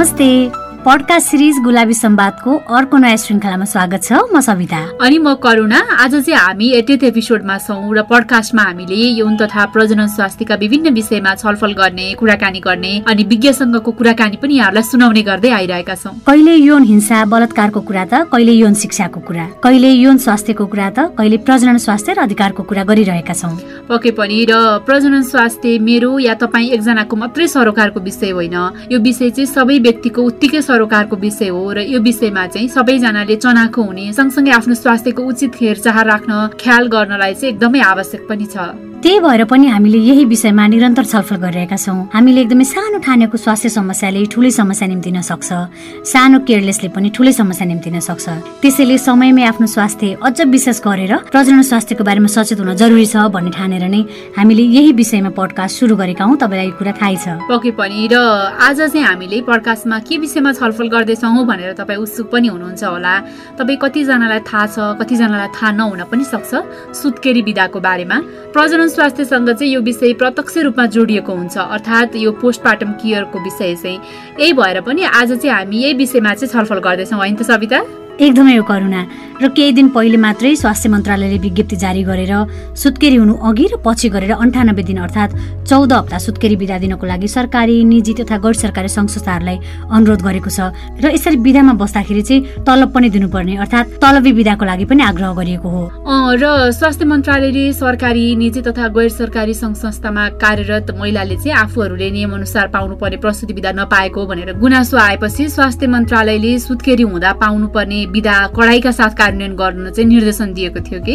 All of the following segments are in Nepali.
नमस्ते पडकास्ट सिरिज गुलाबी सम्वादको अर्को नयाँ श्रृङ्खलामा स्वागत छ। म सविता। अनि म करुणा। आज चाहिँ हामी एटेथ एपिसोडमा छौँ र पडकास्टमा हामीले यौन तथा प्रजनन स्वास्थ्यका विभिन्न विषयमा छलफल गर्ने कुराकानी गर्ने अनि विज्ञसँगको कुराकानी पनि यहाँहरूलाई सुनाउने गर्दै आइरहेका छौँ। कहिले यौन हिंसा बलात्कारको कुरा त कहिले यौन शिक्षाको कुरा कहिले यौन स्वास्थ्यको कुरा त कहिले प्रजनन स्वास्थ्य र अधिकारको कुरा गरिरहेका छौँ। पक्कै पनि र प्रजनन स्वास्थ्य मेरो या तपाईँ एकजनाको मात्रै सरोकारको विषय होइन। यो विषय चाहिँ सबै व्यक्तिको उत्तिकै सरोकारको विषय हो र यो विषयमा चाहिँ सबैजनाले चनाखो हुने सँगसँगै आफ्नो स्वास्थ्यको उचित हेरचाह राख्न ख्याल गर्नलाई चाहिँ एकदमै आवश्यक पनि छ। त्यही भएर पनि हामीले यही विषयमा निरन्तर छलफल गरिरहेका छौँ। हामीले एकदमै सानो ठानेको स्वास्थ्य समस्याले ठुलै समस्या निम्तिन सक्छ। सानो केयरलेसले पनि ठुलै समस्या निम्तिन सक्छ। त्यसैले समयमै आफ्नो स्वास्थ्य अझ विशेष गरेर प्रजनन स्वास्थ्यको बारेमा सचेत हुन जरुरी छ भन्ने ठानेर नै हामीले यही विषयमा पडकास्ट सुरु गरेका हौँ। तपाईँलाई यो कुरा थाहै छ। पक्कै पनि। र आज चाहिँ हामीले पडकास्टमा के विषयमा छलफल गर्दैछौँ भनेर तपाईँ उत्सुक पनि हुनुहुन्छ होला। तपाईँ कतिजनालाई थाहा छ कतिजनालाई थाहा नहुन पनि सक्छ। सुत्केरी विधाको बारेमा। प्रजनन स्वास्थ्यसँग चाहिँ यो विषय प्रत्यक्ष रूपमा जोडिएको हुन्छ। अर्थात् यो पोस्टमार्टम केयरको विषय चाहिँ। यही भएर पनि आज चाहिँ हामी यही विषयमा चाहिँ छलफल गर्दैछौँ। होइन त सविता? एकदमै हो करुणा र केही दिन पहिले मात्रै स्वास्थ्य मन्त्रालयले विज्ञप्ति जारी गरेर सुत्केरी हुनु अघि र पछि गरेर अन्ठानब्बे दिन अर्थात् चौध हप्ता सुत्केरी विधा दिनको लागि सरकारी निजी तथा गैर सरकारी संस्थाहरूलाई अनुरोध गरेको छ र यसरी विधामा बस्दाखेरि चाहिँ तलब पनि दिनुपर्ने अर्थात् तलबी विधाको लागि पनि आग्रह गरिएको हो। र स्वास्थ्य मन्त्रालयले सरकारी निजी तथा गैर सरकारी संस्थामा कार्यरत महिलाले चाहिँ आफूहरूले नियम अनुसार पाउनुपर्ने प्रस्तुति विधा नपाएको भनेर गुनासो आएपछि स्वास्थ्य मन्त्रालयले सुत्केरी हुँदा पाउनुपर्ने विधा कडाइका साथ कार्यान्वयन गर्न चाहिँ निर्देशन दिएको थियो कि?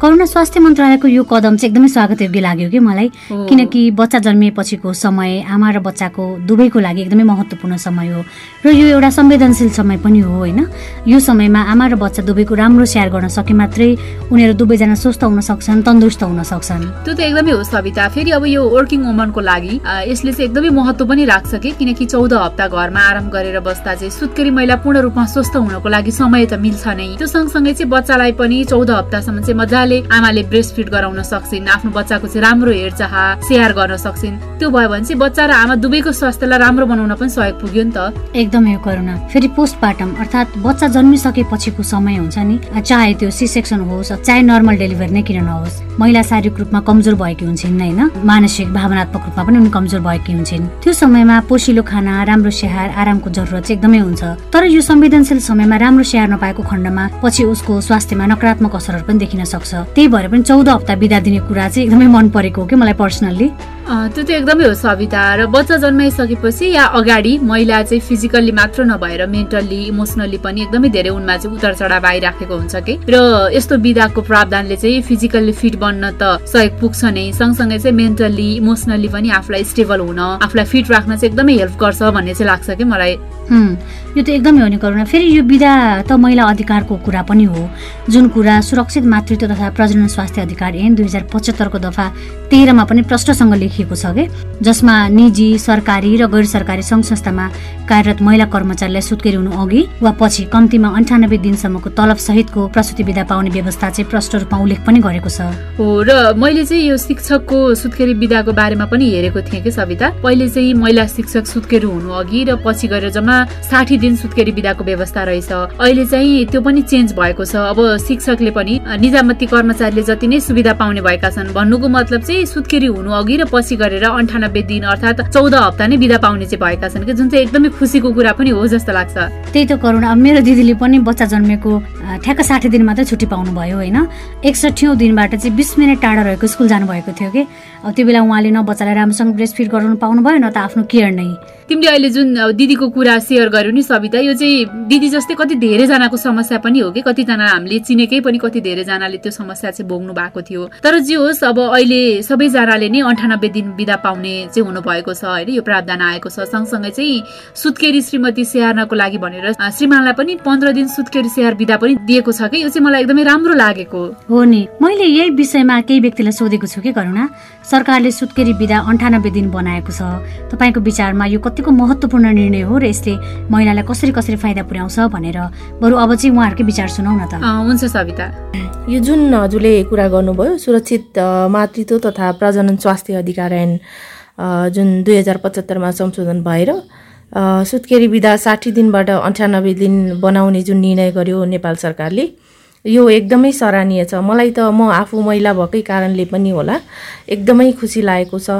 करुणा स्वास्थ्य मन्त्रालयको यो कदम चाहिँ एकदमै स्वागत योग्य लाग्यो कि मलाई। किनकि बच्चा जन्मिएपछिको समय आमा र बच्चाको दुवैको लागि एकदमै महत्त्वपूर्ण समय हो। र यो एउटा संवेदनशील समय पनि हो होइन? यो समयमा आमा र बच्चा दुवैको राम्रो स्याहार गर्न सके मात्रै उनीहरू दुवैजना स्वस्थ हुन सक्छन् तन्दुरुस्त हुन सक्छन्। त्यो त एकदमै हो सविता। फेरि अब यो वर्किङ वुमनको लागि यसले चाहिँ एकदमै महत्त्व पनि राख्छ कि? किनकि चौध हप्ता घरमा आराम गरेर बस्दा चाहिँ सुत्केरी महिला पूर्ण रूपमा स्वस्थ हुनको लागि समय त मिल्छ नै। त्यो सँगसँगै चाहिँ बच्चालाई पनि चौध हप्तासम्म चाहिँ मजाले आमाले ब्रेस्ट फिड गराउन सक्छिन् आफ्नो बच्चाको चाहिँ राम्रो हेरचाह स्याहार गर्न सक्छिन्। त्यो भयो भने चाहिँ बच्चा र आमा दुवैको स्वास्थ्यलाई राम्रो बनाउन पनि सहयोग पुग्यो नि त। एकदमै करुणा। फेरि पोस्टमार्टम अर्थात् बच्चा जन्मिसकेपछिको समय हुन्छ नि। चाहे त्यो सी सेक्सन होस् चाहे नर्मल डेलिभरी नै किन नहोस् महिला शारीरिक रूपमा कमजोर भएकी हुन्छन् होइन? मानसिक भावनात्मक रूपमा पनि उनी कमजोर भएकी हुन्छन्। त्यो समयमा पोसिलो खाना राम्रो स्याहार आरामको जरुरत चाहिँ एकदमै हुन्छ। तर यो संवेदनशील समयमा राम्रो स्याहार नपाएको खण्डमा पछि उसको स्वास्थ्यमा नकारात्मक असरहरू पनि देखिन सक्छ। त्यही भएर पनि चौध हप्ता बिदा दिने कुरा चाहिँ एकदमै मन परेको हो कि मलाई पर्सनल्ली? त्यो त एकदमै हो सविता र बच्चा जन्माइसकेपछि या अगाडि महिला चाहिँ फिजिकल्ली मात्र नभएर मेन्टल्ली इमोसनल्ली पनि एकदमै धेरै उनमा चाहिँ उतार चढाव आइराखेको हुन्छ कि। र यस्तो विधाको प्रावधानले चाहिँ फिजिकल्ली फिट बन्न त सहयोग पुग्छ नै सँगसँगै चाहिँ मेन्टल्ली इमोसनल्ली पनि आफूलाई स्टेबल हुन आफूलाई फिट राख्न चाहिँ एकदमै हेल्प गर्छ भन्ने चाहिँ लाग्छ कि मलाई। यो त एकदमै हो नि करुणा। फेरि यो विधा त महिला अधिकारको कुरा पनि हो। जुन कुरा सुरक्षित मातृत्व तथा प्रजनन स्वास्थ्य अधिकार ऐन दुई हजार पचहत्तरको दफा तेह्रमा पनि प्रष्टसँग छ कि? जसमा निजी सरकारी र गैर सरकारी सङ्घ संस्थामा कार्यरत महिला कर्मचारीलाई सुत्केरी हुनु अघि वा पछि कम्तीमा अन्ठानब्बे दिनसम्मको तलब सहितको प्रसुति विधा पाउने व्यवस्था चाहिँ प्रष्ट रूपमा उल्लेख पनि गरेको छ। हो र मैले चाहिँ यो शिक्षकको सुत्केरी विधाको बारेमा पनि हेरेको थिएँ कि सविता? पहिले चाहिँ महिला शिक्षक सुत्केरी हुनु अघि र पछि गएर जम्मा साठी दिन सुत्केरी विधाको व्यवस्था रहेछ। अहिले चाहिँ त्यो पनि चेन्ज भएको छ। अब शिक्षकले पनि निजामती कर्मचारीले जति नै सुविधा पाउने भएका छन् भन्नुको मतलब चाहिँ सुत्केरी हुनु अघि र पछि गरेर अन्ठानब्बे दिन अर्थात् चौध हप्ता नै विधा पाउने चाहिँ भएका छन् कि जुन चाहिँ एकदमै खुसीको कुरा पनि हो जस्तो लाग्छ। त्यही त करुणा मेरो दिदीले पनि बच्चा जन्मेको ठ्याक्क साठी दिन मात्रै छुट्टी पाउनु भयो होइन। एकसठीौँ दिनबाट चाहिँ बिस मिनट टाढा रहेको स्कुल जानुभएको थियो कि। त्यो बेला उहाँले न बच्चालाई राम्रोसँग ब्रेस्ट फिड गराउनु पाउनु भयो न त आफ्नो केयर नै। तिमीले अहिले जुन दिदीको कुरा सेयर गर्यो नि सविता यो चाहिँ दिदी जस्तै कति धेरैजनाको समस्या पनि हो कि कतिजना हामीले चिनेकै पनि कति धेरैजनाले त्यो समस्या चाहिँ भोग्नु भएको थियो। तर जे होस् अब अहिले सबैजनाले नै अन्ठानब्बे दिन बिदा पाउने चाहिँ हुनुभएको छ होइन? यो प्रावधान आएको छ। सँगसँगै चाहिँ सुत्केरी श्रीमती स्याहार्नको लागि भनेर श्रीमानलाई पनि पन्ध्र दिन सुत्केरी स्याहार विधा पनि दिएको छ कि? यो चाहिँ मलाई एकदमै राम्रो लागेको। हो नि। मैले यही विषयमा केही व्यक्तिलाई सोधेको छु कि करुणा? सरकारले सुत्केरी विधा अन्ठानब्बे दिन बनाएको छ। तपाईँको विचारमा यो कतिको महत्त्वपूर्ण निर्णय हो र यसले महिलालाई कसरी कसरी फाइदा पुर्याउँछ भनेर? बरु अब चाहिँ उहाँहरूकै विचार सुनाउ न त हुन्छ सविता। यो जुन हजुरले कुरा गर्नुभयो सुरक्षित मातृत्व तथा प्रजनन स्वास्थ्य अधिकार ऐन जुन दुई हजार पचहत्तरमा संशोधन भएर सुत्केरी विधा साठी दिनबाट अन्ठानब्बे दिन बनाउने जुन निर्णय गर्यो नेपाल सरकारले यो एकदमै सराहनीय छ। मलाई त म आफू महिला भएकै कारणले पनि होला एकदमै खुसी लागेको छ।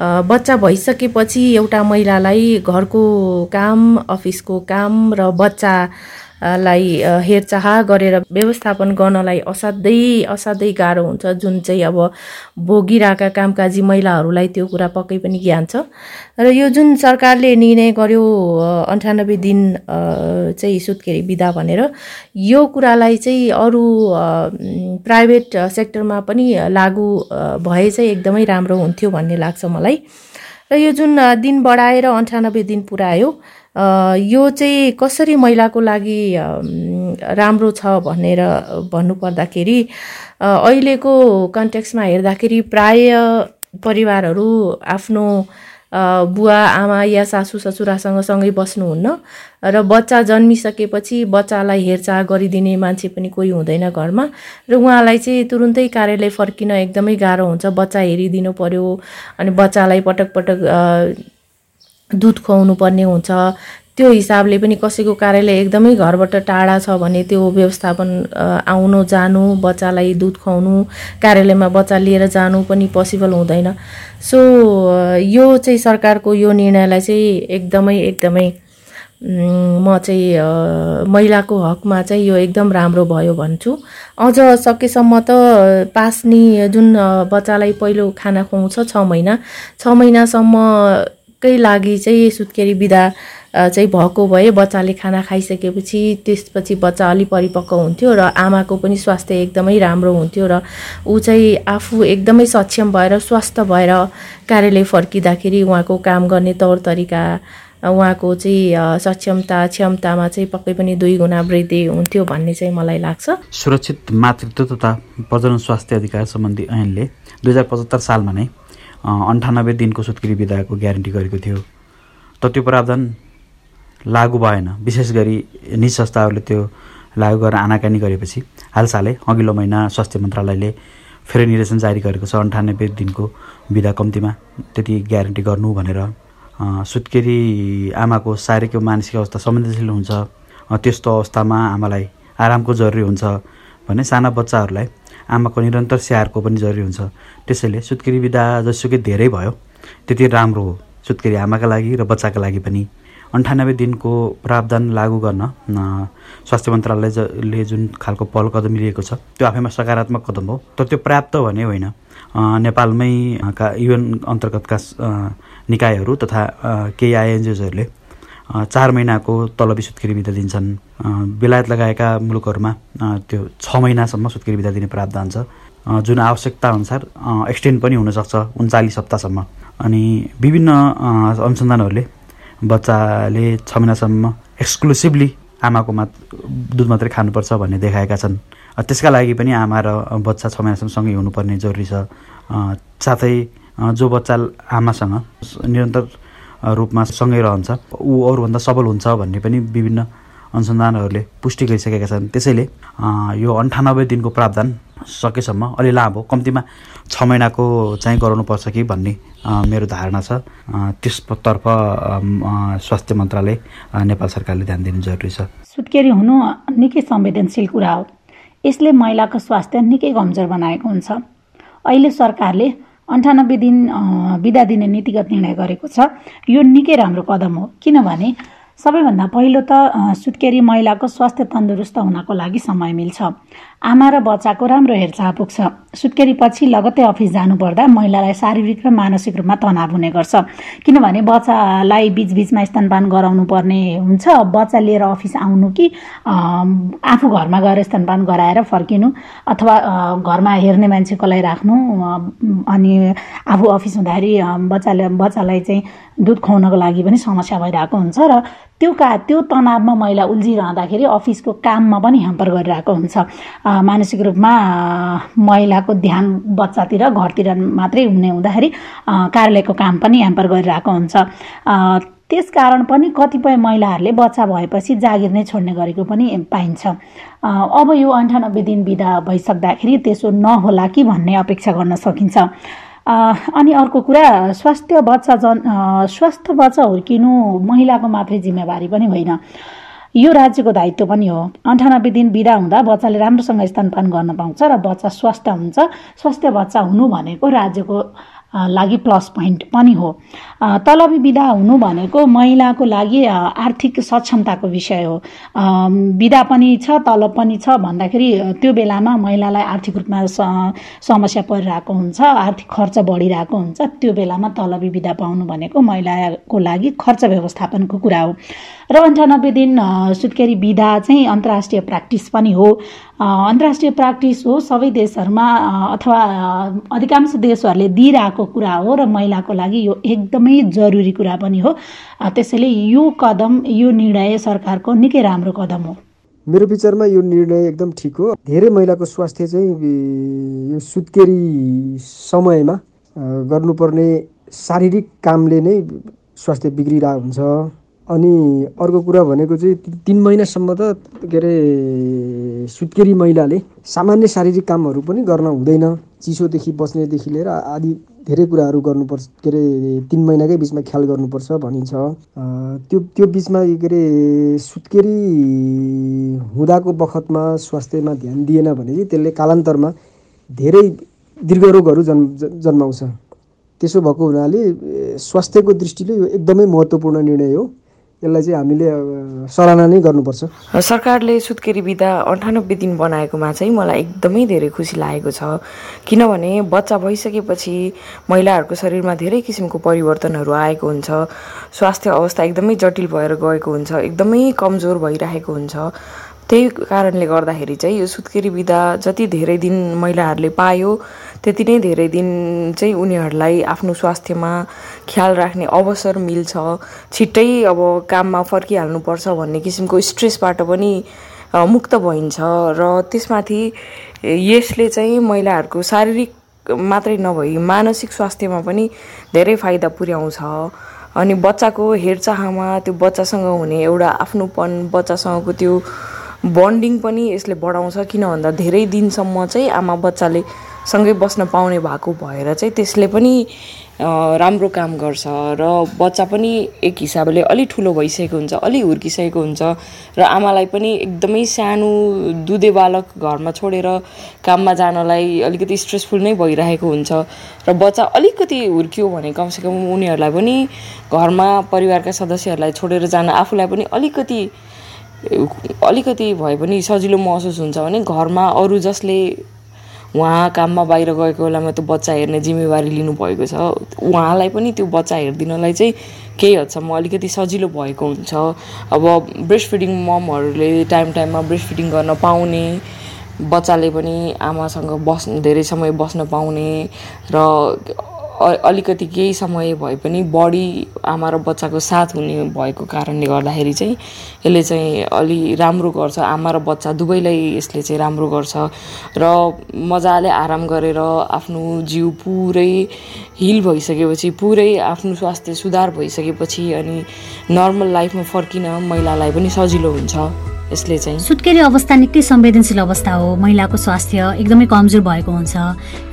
बच्चा भइसकेपछि एउटा महिलालाई घरको काम अफिसको काम र बच्चा लाई हेरचाह गरेर व्यवस्थापन गर्नलाई असाध्यै असाध्यै गाह्रो हुन्छ जुन चाहिँ अब भोगिरहेका कामकाजी महिलाहरूलाई त्यो कुरा पक्कै पनि ज्ञान छ। र यो जुन सरकारले निर्णय गर्यो अन्ठानब्बे दिन चाहिँ सुत्केरी बिदा भनेर यो कुरालाई चाहिँ अरू प्राइभेट सेक्टरमा पनि लागु भए चाहिँ एकदमै राम्रो हुन्थ्यो भन्ने लाग्छ मलाई। र यो जुन दिन बढाएर अन्ठानब्बे दिन पुऱ्यायो यो चाहिँ कसरी महिलाको लागि राम्रो छ भनेर भन्नुपर्दाखेरि अहिलेको कन्टेक्समा हेर्दाखेरि प्राय परिवारहरू आफ्नो बुवा आमा या सासु ससुरासँग सँगै बस्नुहुन्न र बच्चा जन्मिसकेपछि बच्चालाई हेरचाह गरिदिने मान्छे पनि कोही हुँदैन घरमा र उहाँलाई चाहिँ तुरुन्तै कार्यालय फर्किन एकदमै गाह्रो हुन्छ। बच्चा हेरिदिनु पर्यो अनि बच्चालाई पटक पटक दुध खुवाउनु पर्ने हुन्छ। त्यो हिसाबले पनि कसैको कार्यालय एकदमै घरबाट टाढा छ भने त्यो व्यवस्थापन आउनु जानु बच्चालाई दुध खुवाउनु कार्यालयमा बच्चा लिएर जानु पनि पोसिबल हुँदैन। सो यो चाहिँ सरकारको यो निर्णयलाई चाहिँ एकदमै एकदमै म चाहिँ महिलाको हकमा चाहिँ यो एकदम राम्रो भयो भन्छु। अझ सकेसम्म त पास्नी जुन बच्चालाई पहिलो खाना खुवाउँछ छ महिना छ महिनासम्म कै लागि चाहिँ सुत्केरी बिदा चाहिँ भएको भए बच्चाले खाना खाइसकेपछि त्यसपछि बच्चा अलि परिपक्व हुन्थ्यो र आमाको पनि स्वास्थ्य एकदमै राम्रो हुन्थ्यो र ऊ चाहिँ आफू एकदमै सक्षम भएर स्वस्थ भएर कार्यालय फर्किँदाखेरि उहाँको काम गर्ने तौर तरिका उहाँको चाहिँ सक्षमता क्षमतामा चाहिँ पक्कै पनि दुई गुणा वृद्धि हुन्थ्यो भन्ने चाहिँ मलाई लाग्छ। सुरक्षित मातृत्व तथा प्रजनन स्वास्थ्य अधिकार सम्बन्धी ऐनले दुई हजार पचहत्तर सालमा नै अन्ठानब्बे दिनको सुत्केरी विधाको ग्यारेन्टी गरेको थियो। तर त्यो प्रावधान लागु भएन। विशेष गरी निज संस्थाहरूले त्यो लागु गरेर आनाकानी गरेपछि हालसालै अघिल्लो महिना स्वास्थ्य मन्त्रालयले फेरि निर्देशन जारी गरेको छ। अन्ठानब्बे दिनको विधा कम्तीमा त्यति ग्यारेन्टी गर्नु भनेर सुत्केरी आमाको शारीरिक मानसिक अवस्था संवेदनशील हुन्छ। त्यस्तो अवस्थामा आमालाई आरामको जरुरी हुन्छ भने साना बच्चाहरूलाई आमाको निरन्तर स्याहारको पनि जरुरी हुन्छ। त्यसैले सुत्केरी विधा जसुकै धेरै भयो त्यति राम्रो हो सुत्केरी आमाका लागि र बच्चाका लागि पनि। अन्ठानब्बे दिनको प्रावधान लागू गर्न स्वास्थ्य मन्त्रालयले जुन खालको पहल कदम लिएको छ त्यो आफैमा सकारात्मक कदम हो। तर त्यो पर्याप्त भने होइन नेपालमै का युएन अन्तर्गतका निकायहरू तथा केही आइएनजिओजहरूले चार महिनाको तलबी सुत्केरी बिदा दिन्छन्। बेलायत लगाएका मुलुकहरूमा त्यो छ महिनासम्म सुत्केरी बिदा दिने प्रावधान छ। जुन आवश्यकता अनुसार एक्सटेन्ड पनि हुनसक्छ उन्चालिस हप्तासम्म अनि विभिन्न अनुसन्धानहरूले बच्चाले छ महिनासम्म एक्सक्लुसिभली आमाको मा दुध मात्रै खानुपर्छ भन्ने देखाएका छन्। त्यसका लागि पनि आमा र बच्चा छ महिनासम्म सँगै हुनुपर्ने जरुरी छ। साथै जो बच्चा आमासँग निरन्तर रूपमा सँगै रहन्छ ऊ अरूभन्दा सबल हुन्छ भन्ने पनि विभिन्न अनुसन्धानहरूले पुष्टि गरिसकेका छन्। त्यसैले यो अन्ठानब्बे दिनको प्रावधान सकेसम्म अलि लामो कम्तीमा छ महिनाको चाहिँ गराउनुपर्छ कि भन्ने मेरो धारणा छ। त्यसतर्फ स्वास्थ्य मन्त्रालय नेपाल सरकारले ध्यान दिनु जरुरी छ। सुत्केरी हुनु निकै संवेदनशील कुरा हो। यसले महिलाको स्वास्थ्य निकै कमजोर बनाएको हुन्छ। अहिले सरकारले अन्ठानब्बे दिन बिदा दिने नीतिगत निर्णय गरेको छ। यो निकै राम्रो कदम हो किनभने सबैभन्दा पहिलो त सुत्केरी महिलाको स्वास्थ्य तन्दुरुस्त हुनको लागि समय मिल्छ। आमा र बच्चाको राम्रो हेरचाह पुग्छ। सुत्केरी पछि लगत्तै अफिस जानुपर्दा महिलालाई शारीरिक र मानसिक रूपमा तनाव हुने गर्छ। किनभने बच्चालाई बिचबिचमा स्तनपान गराउनु पर्ने हुन्छ। बच्चा लिएर अफिस आउनु कि आफू घरमा गएर स्तनपान गराएर फर्किनु अथवा घरमा हेर्ने मान्छे कसलाई राख्नु अनि आफू अफिस हुँदाखेरि बच्चाले बच्चालाई चाहिँ दुध खुवाउनको लागि पनि समस्या भइरहेको हुन्छ र त्यो का त्यो तनावमा महिला उल्झिरहँदाखेरि अफिसको काममा पनि ह्याम्पर गरिरहेको हुन्छ। मानसिक रूपमा महिलाको ध्यान बच्चातिर घरतिर मात्रै हुने हुँदाखेरि कार्यालयको काम पनि ह्याम्पर गरिरहेको हुन्छ। त्यस कारण पनि कतिपय महिलाहरूले बच्चा भएपछि जागिर नै छोड्ने गरेको पनि पाइन्छ। अब यो अन्ठानब्बे दिन बिदा भइसक्दाखेरि त्यसो नहोला कि भन्ने अपेक्षा गर्न सकिन्छ। अनि अर्को कुरा स्वास्थ्य बच्चा जन स्वास्थ्य बच्चा हुर्किनु महिलाको मात्रै जिम्मेवारी पनि होइन। यो राज्यको दायित्व पनि हो। अन्ठानब्बे दिन बिदा हुँदा बच्चाले राम्रोसँग स्तनपान गर्न पाउँछ र बच्चा स्वस्थ हुन्छ। स्वास्थ्य बच्चा हुनु भनेको राज्यको लागि प्लस पोइन्ट पनि हो। तलबी विधा हुनु भनेको महिलाको लागि आर्थिक सक्षमताको विषय हो। विधा पनि छ तलब पनि छ भन्दाखेरि त्यो बेलामा महिलालाई आर्थिक रूपमा समस्या परिरहेको हुन्छ आर्थिक खर्च बढिरहेको हुन्छ त्यो बेलामा तलबी विधा पाउनु भनेको महिलाको लागि खर्च व्यवस्थापनको कुरा हो। र अन्ठानब्बे दिन सुत्केरी विधा चाहिँ अन्तर्राष्ट्रिय प्र्याक्टिस पनि हो। अन्तर्राष्ट्रिय प्र्याक्टिस हो सबै देशहरूमा अथवा अधिकांश देशहरूले दिइरहेको कुरा हो र महिलाको लागि यो एकदमै जरुरी कुरा पनि हो। त्यसैले यो कदम यो निर्णय सरकारको निकै राम्रो कदम हो। मेरो विचारमा यो निर्णय एकदम ठिक हो। धेरै महिलाको स्वास्थ्य चाहिँ यो सुत्केरी समयमा गर्नुपर्ने शारीरिक कामले नै स्वास्थ्य बिग्रिरहेको हुन्छ। अनि अर्को कुरा भनेको चाहिँ तिन महिनासम्म त के अरे सुत्केरी महिलाले सामान्य शारीरिक कामहरू पनि गर्न हुँदैन। चिसोदेखि बस्नेदेखि लिएर आदि धेरै कुराहरू गर्नुपर्छ के अरे तिन महिनाकै बिचमा ख्याल गर्नुपर्छ भनिन्छ। त्यो त्यो बिचमा के अरे सुत्केरी हुँदाको बखतमा स्वास्थ्यमा ध्यान दिएन भने चाहिँ त्यसले कालान्तरमा धेरै दीर्घ रोगहरू जन्म जन्माउँछ। त्यसो भएको हुनाले स्वास्थ्यको दृष्टिले यो एकदमै महत्त्वपूर्ण निर्णय हो। यसलाई चाहिँ हामीले सराहना नै गर्नुपर्छ। सरकारले सुत्केरी बिदा अन्ठानब्बे दिन बनाएकोमा चाहिँ मलाई एकदमै धेरै खुसी लागेको छ। किनभने बच्चा भइसकेपछि महिलाहरूको शरीरमा धेरै किसिमको परिवर्तनहरू आएको हुन्छ। स्वास्थ्य अवस्था एकदमै जटिल भएर गएको हुन्छ। एकदमै कमजोर भइरहेको हुन्छ। त्यही कारणले गर्दाखेरि चाहिँ यो सुत्केरी बिदा जति धेरै दिन महिलाहरूले पायो त्यति नै धेरै दिन चाहिँ उनीहरूलाई आफ्नो स्वास्थ्यमा ख्याल राख्ने अवसर मिल्छ। छिट्टै अब काममा फर्किहाल्नुपर्छ भन्ने किसिमको स्ट्रेसबाट पनि मुक्त भइन्छ र त्यसमाथि यसले चाहिँ महिलाहरूको शारीरिक मात्रै नभई मानसिक स्वास्थ्यमा पनि धेरै फाइदा पुर्याउँछ। अनि बच्चाको हेरचाहमा त्यो बच्चासँग हुने एउटा आफ्नोपन बच्चासँगको त्यो बन्डिङ पनि यसले बढाउँछ किन भन्दा धेरै दिनसम्म चाहिँ आमा बच्चाले सँगै बस्न पाउने भएको भएर चाहिँ त्यसले पनि राम्रो काम गर्छ र बच्चा पनि एक हिसाबले अलि ठुलो भइसकेको हुन्छ अलि हुर्किसकेको हुन्छ र आमालाई पनि एकदमै सानो दुधे बालक घरमा छोडेर काममा जानलाई अलिकति स्ट्रेसफुल नै भइरहेको हुन्छ र बच्चा अलिकति हुर्कियो भने कमसेकम उनीहरूलाई पनि घरमा परिवारका सदस्यहरूलाई छोडेर जान आफूलाई पनि अलिकति अलिकति भए पनि सजिलो महसुस हुन्छ भने घरमा अरू जसले उहाँ काममा बाहिर गएको बेलामा त्यो बच्चा हेर्ने जिम्मेवारी लिनुभएको छ उहाँलाई पनि त्यो बच्चा हेरिदिनलाई चाहिँ केही हदसम्म अलिकति सजिलो भएको हुन्छ। अब ब्रेस्ट फिडिङ ममहरूले टाइम टाइममा ब्रेस्ट फिडिङ गर्न पाउने बच्चाले पनि आमासँग बस्नु धेरै समय बस्न पाउने र अलिकति केही समय भए पनि बढी आमा र बच्चाको साथ हुने भएको कारणले गर्दाखेरि चाहिँ यसले चाहिँ अलि राम्रो गर्छ। आमा र बच्चा दुवैलाई यसले चाहिँ राम्रो गर्छ र मजाले आराम गरेर आफ्नो जिउ पुरै हिल भइसकेपछि पुरै आफ्नो स्वास्थ्य सुधार भइसकेपछि अनि नर्मल लाइफमा फर्किन महिलालाई पनि सजिलो हुन्छ। यसले चाहिँ सुत्केरी अवस्था निकै संवेदनशील अवस्था हो। महिलाको स्वास्थ्य एकदमै कमजोर भएको हुन्छ।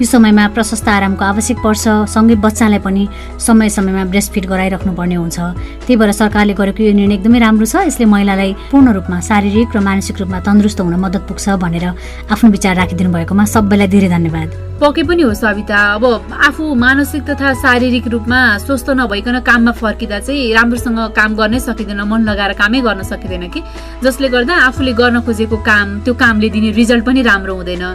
यो समयमा प्रशस्त आरामको आवश्यक पर्छ। सँगै बच्चालाई पनि समय समयमा ब्रेस्ट फिट गराइराख्नु पर्ने हुन्छ। त्यही भएर सरकारले गरेको यो निर्णय एकदमै राम्रो छ। यसले महिलालाई पूर्ण रूपमा शारीरिक र मानसिक रूपमा तन्दुरुस्त हुन मद्दत पुग्छ भनेर आफ्नो विचार राखिदिनु भएकोमा सबैलाई धेरै धन्यवाद। पके पनि हो सविता। अब आफू मानसिक तथा शारीरिक रूपमा स्वस्थ नभइकन काममा फर्किँदा चाहिँ राम्रोसँग काम गर्नै सकिँदैन मन लगाएर कामै गर्न सकिँदैन कि। जसले गर्दा आफूले गर्न खोजेको काम त्यो कामले दिने रिजल्ट पनि राम्रो हुँदैन।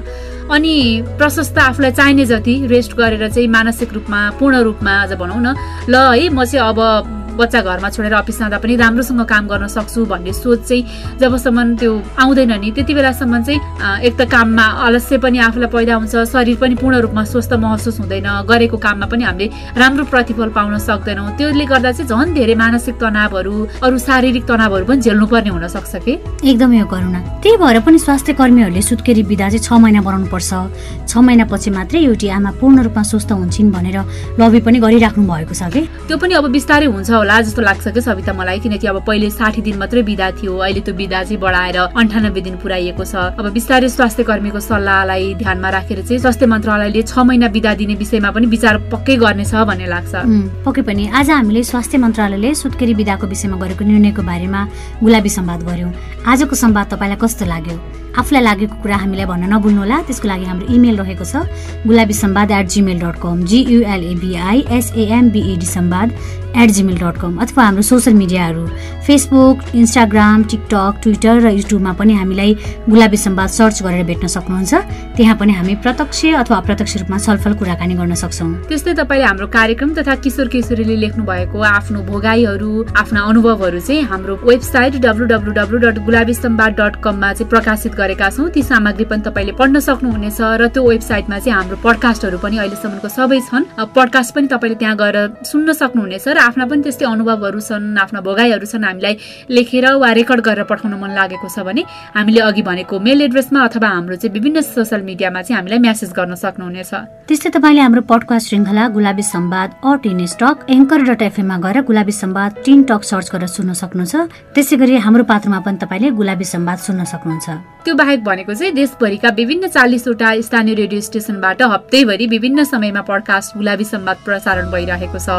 अनि प्रशस्त आफूलाई चाहिने जति रेस्ट गरेर चाहिँ मानसिक रूपमा पूर्ण रूपमा आज भनौँ न ल है म चाहिँ अब बच्चा घरमा छोडेर अफिस जाँदा पनि राम्रोसँग काम गर्न सक्छु भन्ने सोच चाहिँ जबसम्म त्यो आउँदैन नि त्यति बेलासम्म चाहिँ एक त काममा अलस्य पनि आफूलाई पैदा हुन्छ शरीर पनि पूर्ण रूपमा स्वस्थ महसुस हुँदैन गरेको काममा पनि हामीले राम्रो प्रतिफल पाउन सक्दैनौँ। त्यसले गर्दा चाहिँ झन् धेरै मानसिक तनावहरू अरू शारीरिक तनावहरू पनि झेल्नु पर्ने हुन सक्छ कि? एकदमै हो करुणा। त्यही भएर पनि स्वास्थ्य कर्मीहरूले सुत्केरी बिदा चाहिँ छ महिना बनाउनु पर्छ छ महिनापछि मात्रै एउटी आमा पूर्ण रूपमा स्वस्थ हुन्छन् भनेर लबी पनि गरिराख्नु भएको छ कि? त्यो पनि अब बिस्तारै हुन्छ होला जस्तो लाग्छ कि सविता मलाई? किनकि अब पहिले साठी दिन मात्रै बिदा थियो। अहिले त्यो बिदा चाहिँ बढाएर अन्ठानब्बे दिन पुऱ्याइएको छ। अब बिस्तारै स्वास्थ्य कर्मीको सल्लाहलाई ध्यानमा राखेर चाहिँ स्वास्थ्य मन्त्रालयले छ महिना बिदा दिने विषयमा पनि विचार पक्कै गर्नेछ भन्ने लाग्छ। पक्कै पनि। आज हामीले स्वास्थ्य मन्त्रालयले सुत्केरी विधाको विषयमा गरेको निर्णयको बारेमा गुलाबी संवाद गर्यौँ। आजको संवाद तपाईँलाई कस्तो लाग्यो? आफूलाई लागेको कुरा हामीलाई भन्न नभुल्नुहोला। त्यसको लागि हाम्रो इमेल रहेको छ Gulabi Sambad at Gmail dot com G U L A B I S A M B A D Sambad at Gmail dot com अथवा हाम्रो सोसियल मिडियाहरू फेसबुक इन्स्टाग्राम टिकटक ट्विटर र युट्युबमा पनि हामीलाई गुलाबी सम्वाद सर्च गरेर भेट्न सक्नुहुन्छ। त्यहाँ पनि हामी प्रत्यक्ष अथवा अप्रत्यक्ष रूपमा छलफल कुराकानी गर्न सक्छौँ। त्यस्तै तपाईँले हाम्रो कार्यक्रम तथा किशोर किशोरीले लेख्नु भएको आफ्नो भोगाईहरू आफ्ना अनुभवहरू चाहिँ हाम्रो website W Gulabi Sambad dot कममा चाहिँ प्रकाशित गरेका छौँ। ती सामग्री पनि तपाईँले पढ्न सक्नुहुनेछ र त्यो वेबसाइटमा चाहिँ हाम्रो पडकास्टहरू पनि अहिलेसम्मको सबै छन्। पडकास्ट पनि तपाईँले त्यहाँ गएर सुन्न सक्नुहुनेछ र आफ्ना पनि त्यस्तै अनुभवहरू छन् आफ्ना भोगाईहरू छन् हामीलाई लेखेर वा रेकर्ड गरेर पठाउन मन लागेको छ भने हामीले अघि भनेको मेल एड्रेसमा अथवा हाम्रो चाहिँ विभिन्न सोसियल मिडियामा चाहिँ हामीलाई म्यासेज गर्न सक्नुहुनेछ। त्यस्तै तपाईँले हाम्रो पडकास्ट श्रृङ्खला Gulabi Sambad uh teen talk anchor dot एफएममा गएर Gulabi Sambad teen talk search गरेर सुन्न सक्नुहुन्छ। त्यसै गरी हाम्रो पात्रमा पनि तपाईँले गुलाबी सम्वाद सुन्न सक्नुहुन्छ। त्यो बाहेक भनेको चाहिँ देशभरिका विभिन्न चालिसवटा स्थानीय रेडियो स्टेसनबाट हप्तैभरि विभिन्न समयमा पडकास्ट गुलाबी सम्वाद प्रसारण भइरहेको छ।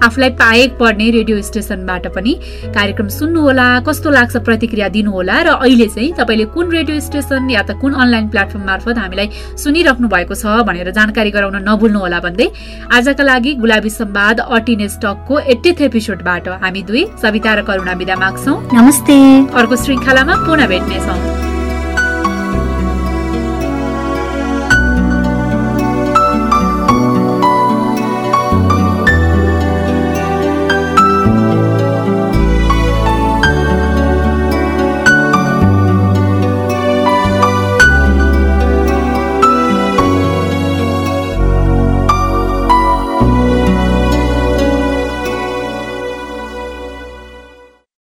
आफूलाई पाएक पर्ने रेडियो स्टेसनबाट पनि कार्यक्रम सुन्नुहोला कस्तो लाग्छ प्रतिक्रिया दिनुहोला र अहिले चाहिँ तपाईँले कुन रेडियो स्टेसन या त कुन अनलाइन प्लेटफर्म मार्फत हामीलाई सुनिराख्नु भएको छ भनेर जानकारी गराउन नभुल्नुहोला भन्दै आजका लागि गुलाबी सम्वाद अटिने स्टकको एट्टिथ एपिसोडबाट हामी दुई सविता र करुणा विदा माग्छौ। नमस्ते। अर्को श्रृङ्खलामा पुनः भेट्नेछौँ